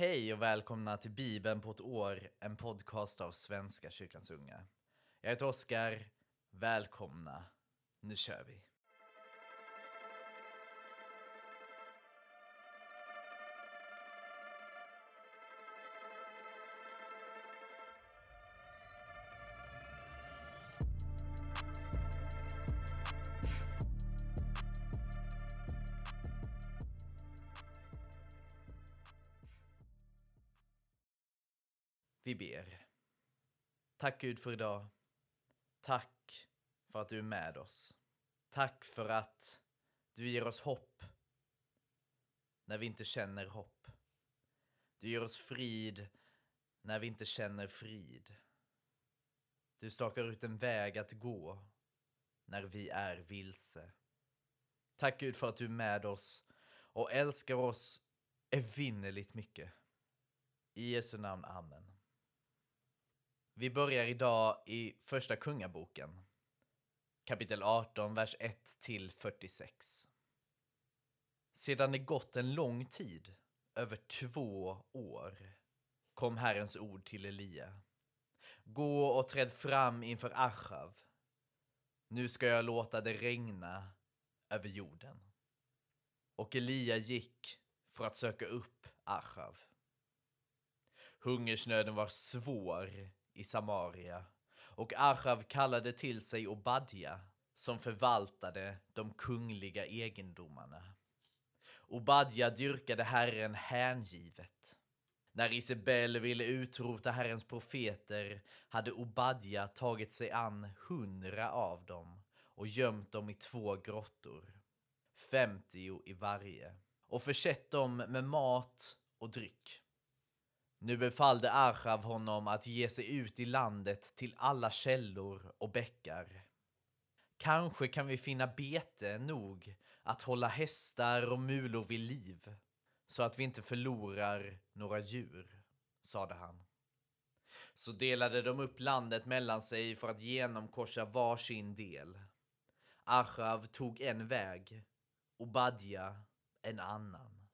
Hej och välkomna till Bibeln på ett år, en podcast av Svenska kyrkans unga. Jag heter Oskar. Välkomna. Nu kör vi. Ber. Tack Gud för idag. Tack för att du är med oss. Tack för att du ger oss hopp när vi inte känner hopp. Du ger oss frid när vi inte känner frid. Du stakar ut en väg att gå när vi är vilse. Tack Gud för att du är med oss och älskar oss evinnerligt mycket. I Jesu namn, Amen. Vi börjar idag i Första Kungaboken, kapitel 18, vers 1 till 46. Sedan det gått en lång tid, över två år, kom Herrens ord till Elia. Gå och träd fram inför Achav. Nu ska jag låta det regna över jorden. Och Elia gick för att söka upp Achav. Hungersnöden var svår i Samaria och Achav kallade till sig Obadja som förvaltade de kungliga egendomarna. Obadja dyrkade Herren hängivet. När Isabel ville utrota Herrens profeter hade Obadja tagit sig an hundra av dem och gömt dem i två grottor, femtio i varje, och försett dem med mat och dryck. Nu befallde Achav honom att ge sig ut i landet till alla källor och bäckar. Kanske kan vi finna bete nog att hålla hästar och mulor vid liv så att vi inte förlorar några djur, sade han. Så delade de upp landet mellan sig för att genomkorsa varsin del. Achav tog en väg, och Badja en annan.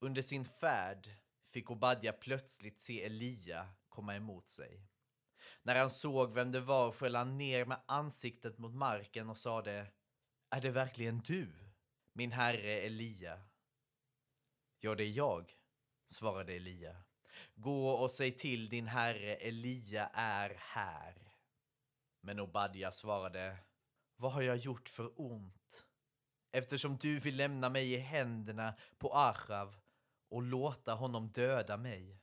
Under sin färd fick Obadja plötsligt se Elia komma emot sig. När han såg vem det var föll han ner med ansiktet mot marken och sade Är det verkligen du, min herre Elia? Ja, det är jag, svarade Elia. Gå och säg till din herre Elia är här. Men Obadja svarade Vad har jag gjort för ont? Eftersom du vill lämna mig i händerna på Achav och låta honom döda mig.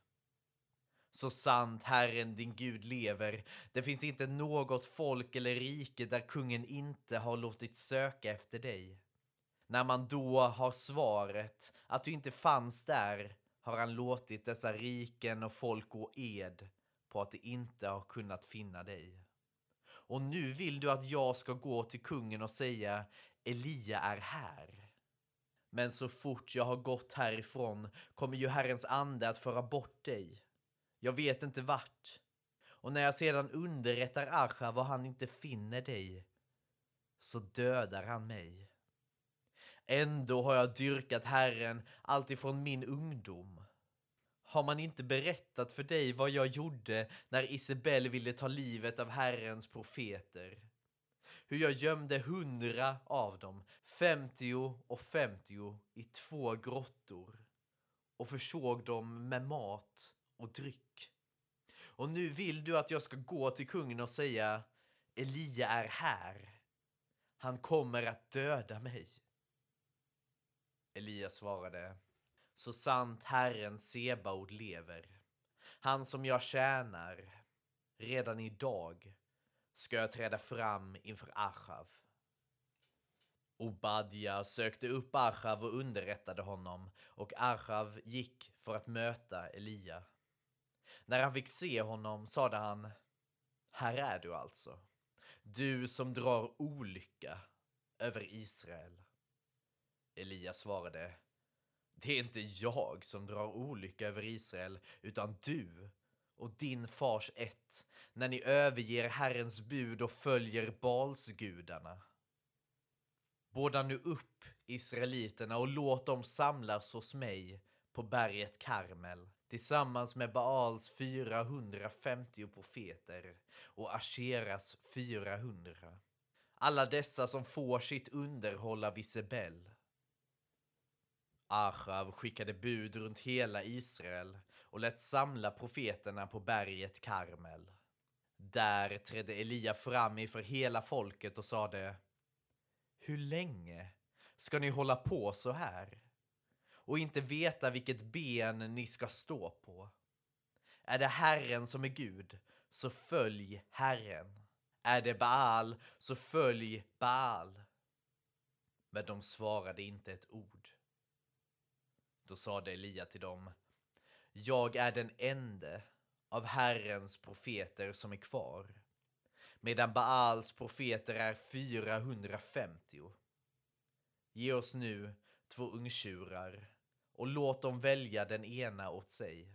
Så sant Herren din Gud lever, det finns inte något folk eller rike där kungen inte har låtit söka efter dig. När man då har svaret att du inte fanns där har han låtit dessa riken och folk gå ed på att de inte har kunnat finna dig. Och nu vill du att jag ska gå till kungen och säga Elia är här. Men så fort jag har gått härifrån kommer ju Herrens ande att föra bort dig. Jag vet inte vart. Och när jag sedan underrättar Asha var han inte finner dig, så dödar han mig. Ändå har jag dyrkat Herren alltifrån min ungdom. Har man inte berättat för dig vad jag gjorde när Isabel ville ta livet av Herrens profeter? Hur jag gömde hundra av dem, femtio och femtio, i två grottor och försåg dem med mat och dryck. Och nu vill du att jag ska gå till kungen och säga Elia är här. Han kommer att döda mig. Elia svarade Så sant Herren Sebaod lever, han som jag tjänar, redan idag ska jag träda fram inför Achav. Obadja sökte upp Achav och underrättade honom och Achav gick för att möta Elia. När han fick se honom sade han Här är du alltså, du som drar olycka över Israel. Elia svarade Det är inte jag som drar olycka över Israel utan du och din fars ett när ni överger Herrens bud och följer Balsgudarna. Båda nu upp, israeliterna, och låt dem samlas hos mig på berget Karmel tillsammans med Baals 450 profeter och Asheras 400. Alla dessa som får sitt underhåll av Isabel. Achav skickade bud runt hela Israel och lät samla profeterna på berget Karmel. Där trädde Elia fram inför hela folket och sade Hur länge ska ni hålla på så här? Och inte veta vilket ben ni ska stå på? Är det Herren som är Gud, så följ Herren. Är det Baal, så följ Baal. Men de svarade inte ett ord. Då sade Elia till dem, jag är den ende av Herrens profeter som är kvar, medan Baals profeter är 450. Ge oss nu två ungtjurar och låt dem välja den ena åt sig.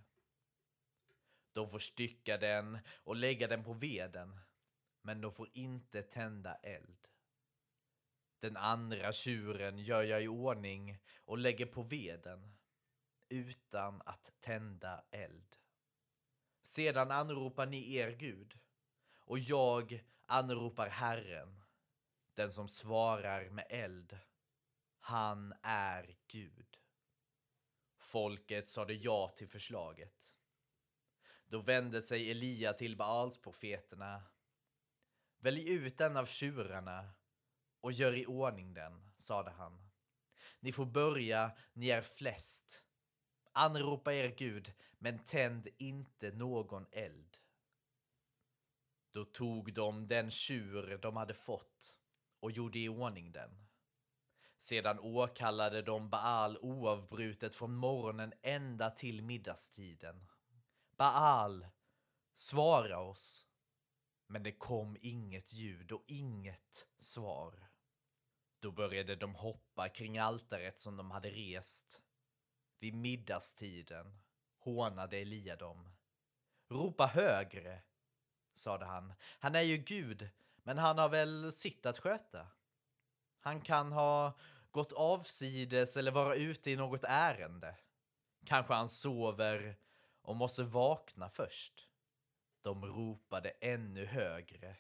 De får stycka den och lägga den på veden, men de får inte tända eld. Den andra tjuren gör jag i ordning och lägger på veden utan att tända eld. Sedan anropar ni er Gud och jag anropar Herren, den som svarar med eld. Han är Gud. Folket sade ja till förslaget. Då vände sig Elia till Baals profeterna. Välj ut en av tjurarna och gör i ordning den, sade han. Ni får börja, ni är flest. Anropa er Gud, men tänd inte någon eld. Då tog de den tjur de hade fått och gjorde i ordning den. Sedan åkallade de Baal oavbrutet från morgonen ända till middagstiden. Baal, svara oss. Men det kom inget ljud och inget svar. Då började de hoppa kring altaret som de hade rest. Vid middagstiden hånade Elia dem. Ropa högre, sade han. Han är ju Gud, men han har väl sitt att sköta. Han kan ha gått avsides eller vara ute i något ärende. Kanske han sover och måste vakna först. De ropade ännu högre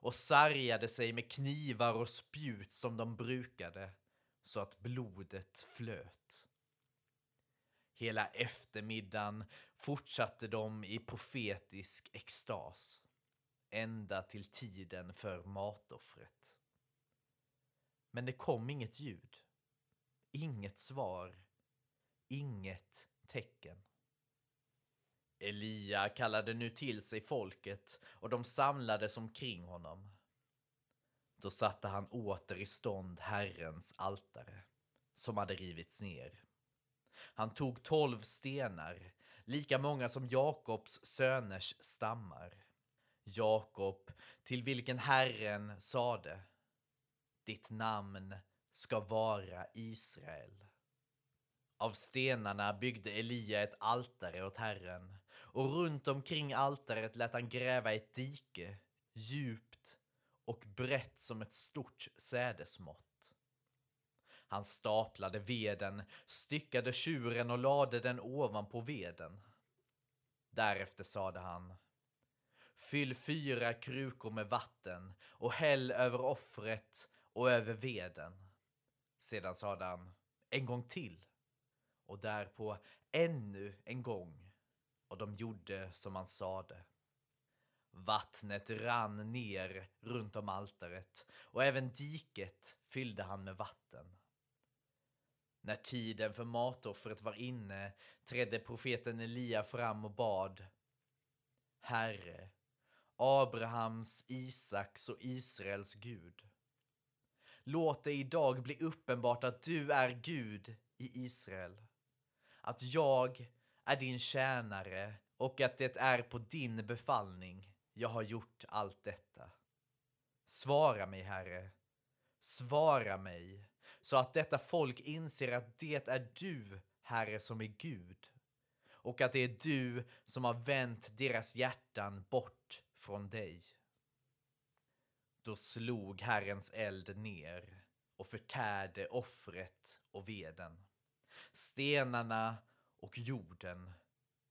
och sargade sig med knivar och spjut som de brukade så att blodet flöt. Hela eftermiddagen fortsatte de i profetisk extas ända till tiden för matoffret. Men det kom inget ljud, inget svar, inget tecken. Elia kallade nu till sig folket och de samlades omkring honom. Då satte han åter i stånd Herrens altare, som hade rivits ner. Han tog tolv stenar, lika många som Jakobs söners stammar. Jakob, till vilken Herren sade, ditt namn ska vara Israel. Av stenarna byggde Elia ett altare åt Herren och runt omkring altaret lät han gräva ett dike, djupt och brett som ett stort sädesmått. Han staplade veden, styckade tjuren och lade den ovanpå veden. Därefter sade han Fyll fyra krukor med vatten och häll över offret och över veden. Sedan sade han en gång till och därpå ännu en gång och de gjorde som han sade. Vattnet rann ner runt om altaret och även diket fyllde han med vatten. När tiden för matoffret var inne trädde profeten Elia fram och bad. Herre, Abrahams, Isaks och Israels Gud. Låt det idag bli uppenbart att du är Gud i Israel. Att jag är din tjänare och att det är på din befallning jag har gjort allt detta. Svara mig, Herre. Svara mig så att detta folk inser att det är du, Herre, som är Gud och att det är du som har vänt deras hjärtan bort från dig. Då slog Herrens eld ner och förtärde offret och veden. Stenarna och jorden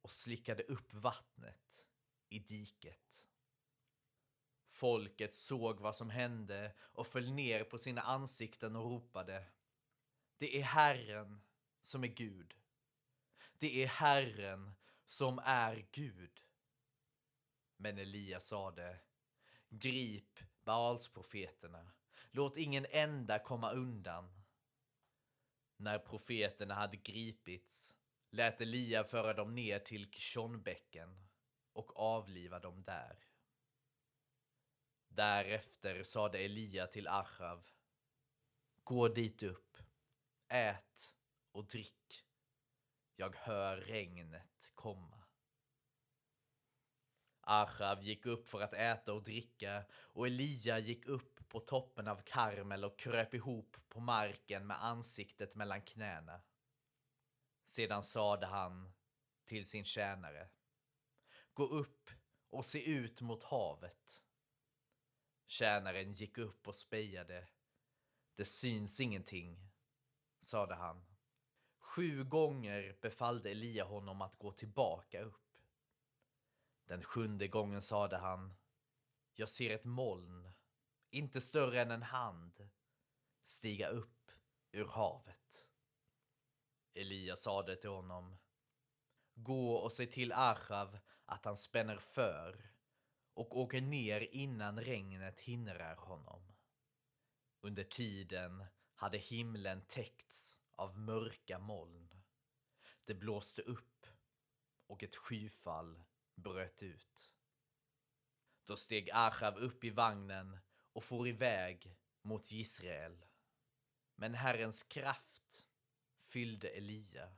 och slickade upp vattnet i diket. Folket såg vad som hände och föll ner på sina ansikten och ropade. Det är Herren som är Gud. Det är Herren som är Gud. Men Elia sade, grip Baalsprofeterna, låt ingen enda komma undan. När profeterna hade gripits lät Elia föra dem ner till Kishonbäcken och avliva dem där. Därefter sade Elia till Achav, gå dit upp, ät och drick. Jag hör regnet komma. Achav gick upp för att äta och dricka och Elia gick upp på toppen av Karmel och kröp ihop på marken med ansiktet mellan knäna. Sedan sade han till sin tjänare. Gå upp och se ut mot havet. Tjänaren gick upp och spejade. Det syns ingenting, sade han. Sju gånger befallde Elia honom att gå tillbaka upp. Den sjunde gången sade han. Jag ser ett moln, inte större än en hand, stiga upp ur havet. Elia sade till honom. Gå och se till Achav att han spänner för och åker ner innan regnet hindrar honom. Under tiden hade himlen täckts av mörka moln. Det blåste upp och ett skyfall bröt ut. Då steg Achav upp i vagnen och for iväg mot Israel. Men Herrens kraft fyllde Elia.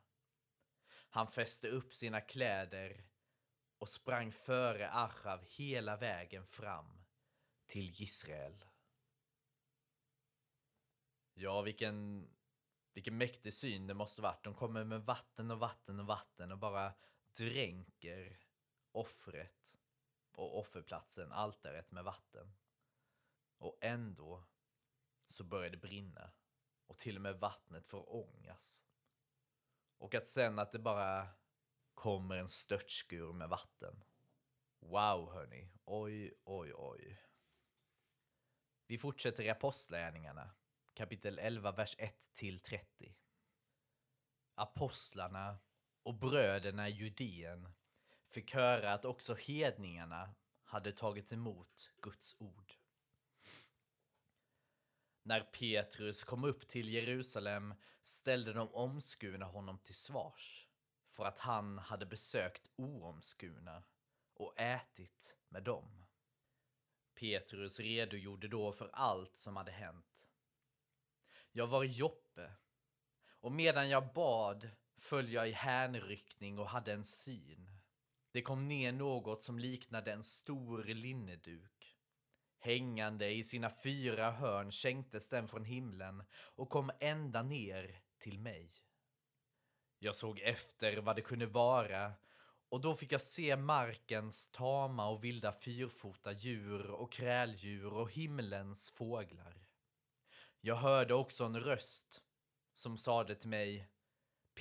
Han fäste upp sina kläder och sprang före Achav hela vägen fram till Israel. Ja, vilken, vilken mäktig syn det måste varit. De kommer med vatten och vatten och vatten och bara dränker offret och offerplatsen, altaret med vatten. Och ändå så börjar det brinna och till och med vattnet får ångas. Och att sen att det bara kommer en störtskur med vatten. Wow hörni, oj oj oj. Vi fortsätter i Apostlagärningarna, kapitel 11, vers 1 till 30. Apostlarna och bröderna i Judeen fick höra att också hedningarna hade tagit emot Guds ord. När Petrus kom upp till Jerusalem ställde de omskurna honom till svars för att han hade besökt oomskurna och ätit med dem. Petrus redogjorde då för allt som hade hänt. Jag var i Joppe och medan jag bad föll jag i hänryckning och hade en syn. Det kom ner något som liknade en stor linneduk. Hängande i sina fyra hörn sänktes den från himlen och kom ända ner till mig. Jag såg efter vad det kunde vara och då fick jag se markens tama och vilda fyrfota djur och kräldjur och himlens fåglar. Jag hörde också en röst som sade till mig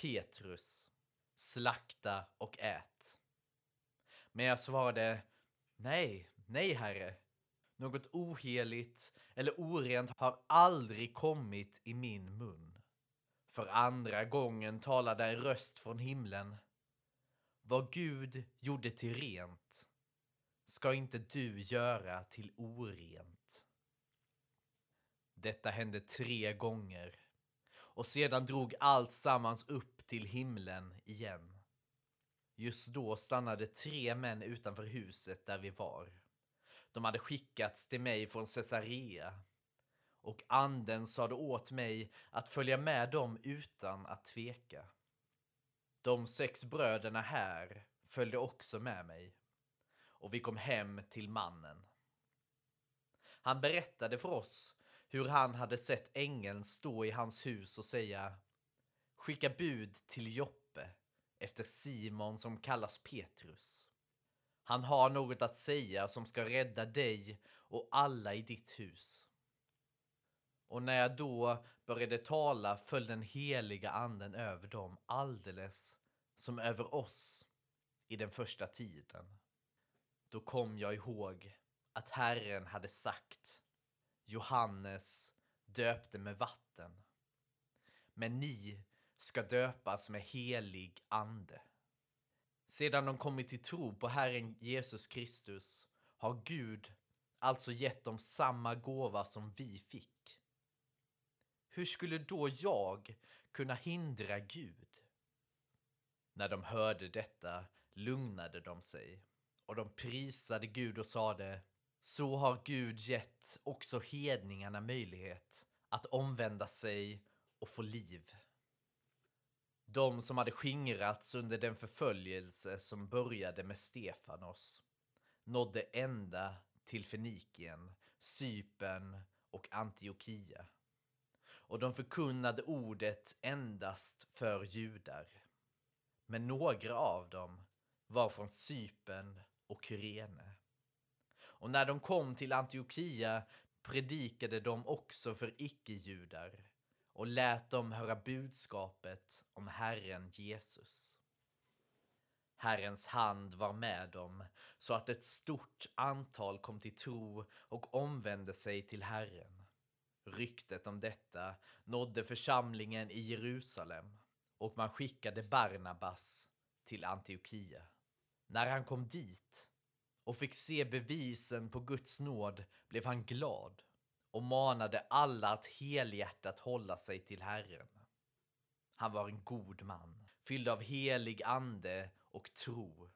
Petrus, slakta och ät. Men jag svarade Nej, nej herre. Något oheligt eller orent har aldrig kommit i min mun. För andra gången talade en röst från himlen. Vad Gud gjorde till rent ska inte du göra till orent. Detta hände tre gånger och sedan drog allt sammans upp till himlen igen. Just då stannade tre män utanför huset där vi var. De hade skickats till mig från Caesarea och anden sade åt mig att följa med dem utan att tveka. De sex bröderna här följde också med mig och vi kom hem till mannen. Han berättade för oss hur han hade sett ängeln stå i hans hus och säga Skicka bud till Joppe efter Simon som kallas Petrus. Han har något att säga som ska rädda dig och alla i ditt hus. Och när jag då började tala föll den heliga anden över dem alldeles som över oss i den första tiden. Då kom jag ihåg att Herren hade sagt Johannes döpte med vatten. Men ni ska döpas med helig ande. Sedan de kommit till tro på Herren Jesus Kristus har Gud alltså gett dem samma gåva som vi fick. Hur skulle då jag kunna hindra Gud? När de hörde detta lugnade de sig och de prisade Gud och sade Så har Gud gett också hedningarna möjlighet att omvända sig och få liv. De som hade skingrats under den förföljelse som började med Stefanos nådde ända till Fenikien, Cypern och Antiochia. Och de förkunnade ordet endast för judar. Men några av dem var från Cypern och Kyrene. Och när de kom till Antiochia predikade de också för icke-judar och lät dem höra budskapet om Herren Jesus. Herrens hand var med dem så att ett stort antal kom till tro och omvände sig till Herren. Ryktet om detta nådde församlingen i Jerusalem och man skickade Barnabas till Antiochia. När han kom dit och fick se bevisen på Guds nåd blev han glad och manade alla att helhjärtat hålla sig till Herren. Han var en god man, fylld av helig ande och tro,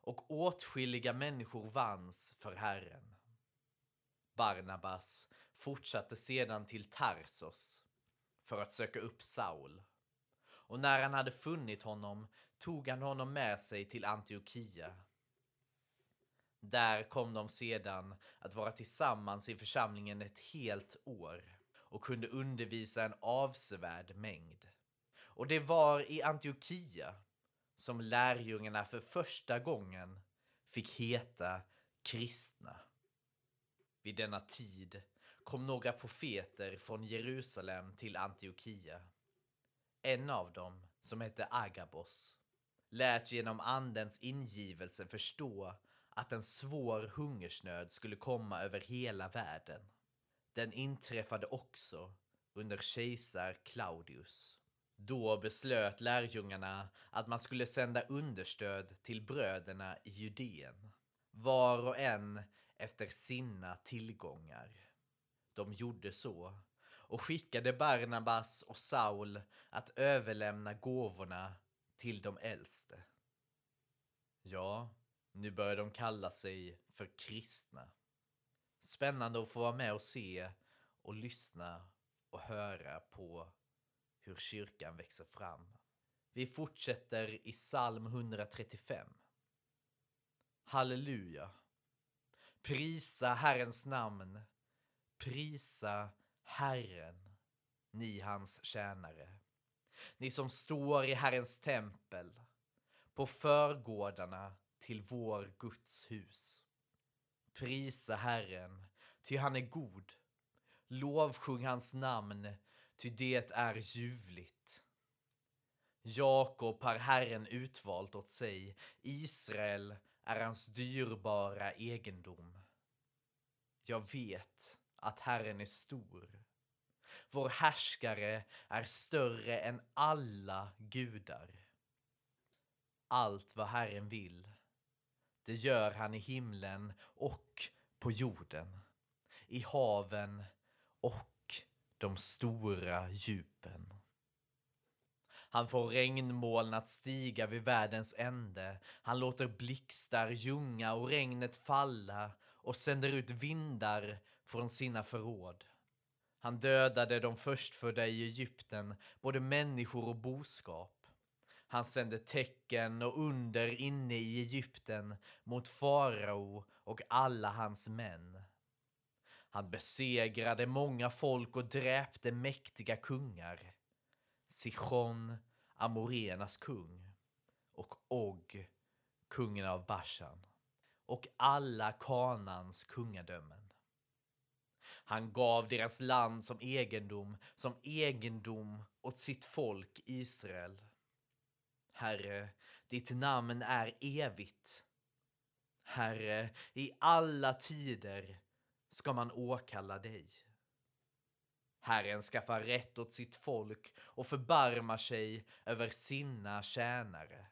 och åtskilliga människor vanns för Herren. Barnabas fortsatte sedan till Tarsos för att söka upp Saul. Och när han hade funnit honom tog han honom med sig till Antiochia. Där kom de sedan att vara tillsammans i församlingen ett helt år och kunde undervisa en avsevärd mängd. Och det var i Antiochia som lärjungarna för första gången fick heta kristna. Vid denna tid kom några profeter från Jerusalem till Antiochia. En av dem, som hette Agabos, lät genom andens ingivelse förstå att en svår hungersnöd skulle komma över hela världen. Den inträffade också under kejsar Claudius. Då beslöt lärjungarna att man skulle sända understöd till bröderna i Judeen, var och en efter sina tillgångar. De gjorde så och skickade Barnabas och Saul att överlämna gåvorna till de äldste. Ja, nu börjar de kalla sig för kristna. Spännande att få vara med och se och lyssna och höra på hur kyrkan växer fram. Vi fortsätter i psalm 135. Halleluja! Prisa Herrens namn. Prisa Herren, ni hans tjänare. Ni som står i Herrens tempel, på förgårdarna till vår Guds hus. Prisa Herren, ty han är god. Lovsjung hans namn, ty det är ljuvligt. Jakob har Herren utvalt åt sig, Israel är hans dyrbara egendom. Jag vet att Herren är stor. Vår härskare är större än alla gudar. Allt vad Herren vill det gör han i himlen och på jorden, i haven och de stora djupen. Han får regnmoln att stiga vid världens ände. Han låter blixtar ljunga och regnet falla och sänder ut vindar från sina förråd. Han dödade de förstfödda i Egypten, både människor och boskap. Han sände tecken och under inne i Egypten mot farao och alla hans män. Han besegrade många folk och dräpte mäktiga kungar. Sichon, Amorenas kung, och Og, kungen av Bashan, och alla Kanans kungadömen. Han gav deras land som egendom, som egendom åt sitt folk Israel. Herre, ditt namn är evigt. Herre, i alla tider ska man åkalla dig. Herren skaffar rätt åt sitt folk och förbarmar sig över sina tjänare.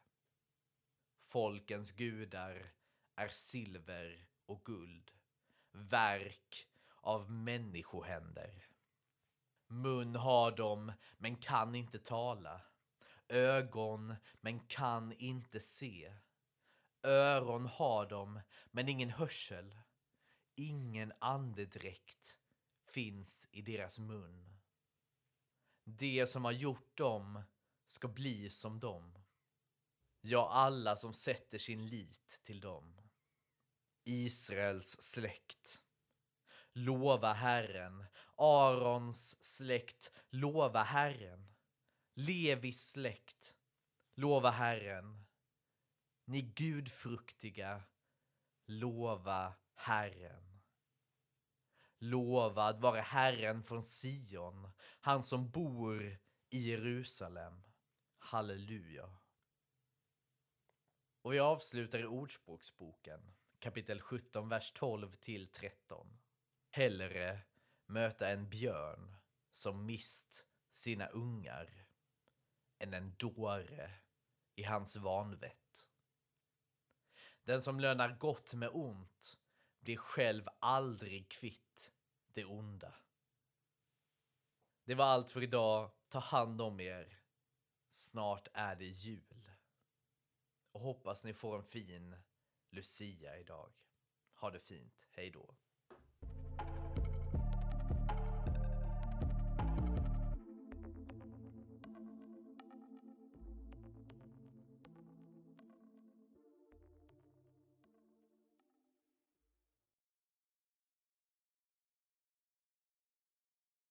Folkens gudar är silver och guld, verk av människohänder. Mun har de, men kan inte tala. Ögon, men kan inte se. Öron har de, men ingen hörsel. Ingen andedräkt finns i deras mun. Det som har gjort dem ska bli som dem. Ja, alla som sätter sin lit till dem. Israels släkt. Lova Herren. Arons släkt. Lova Herren. Levis släkt. Lova Herren. Ni gudfruktiga. Lova Herren. Lovad vare Herren från Sion, han som bor i Jerusalem. Halleluja. Och vi avslutar i Ordspråksboken, kapitel 17, vers 12 till 13. Hellre möta en björn som mist sina ungar än en dåre i hans vanvett. Den som lönar gott med ont blir själv aldrig kvitt det onda. Det var allt för idag. Ta hand om er. Snart är det jul. Och hoppas ni får en fin Lucia idag. Ha det fint. Hej då.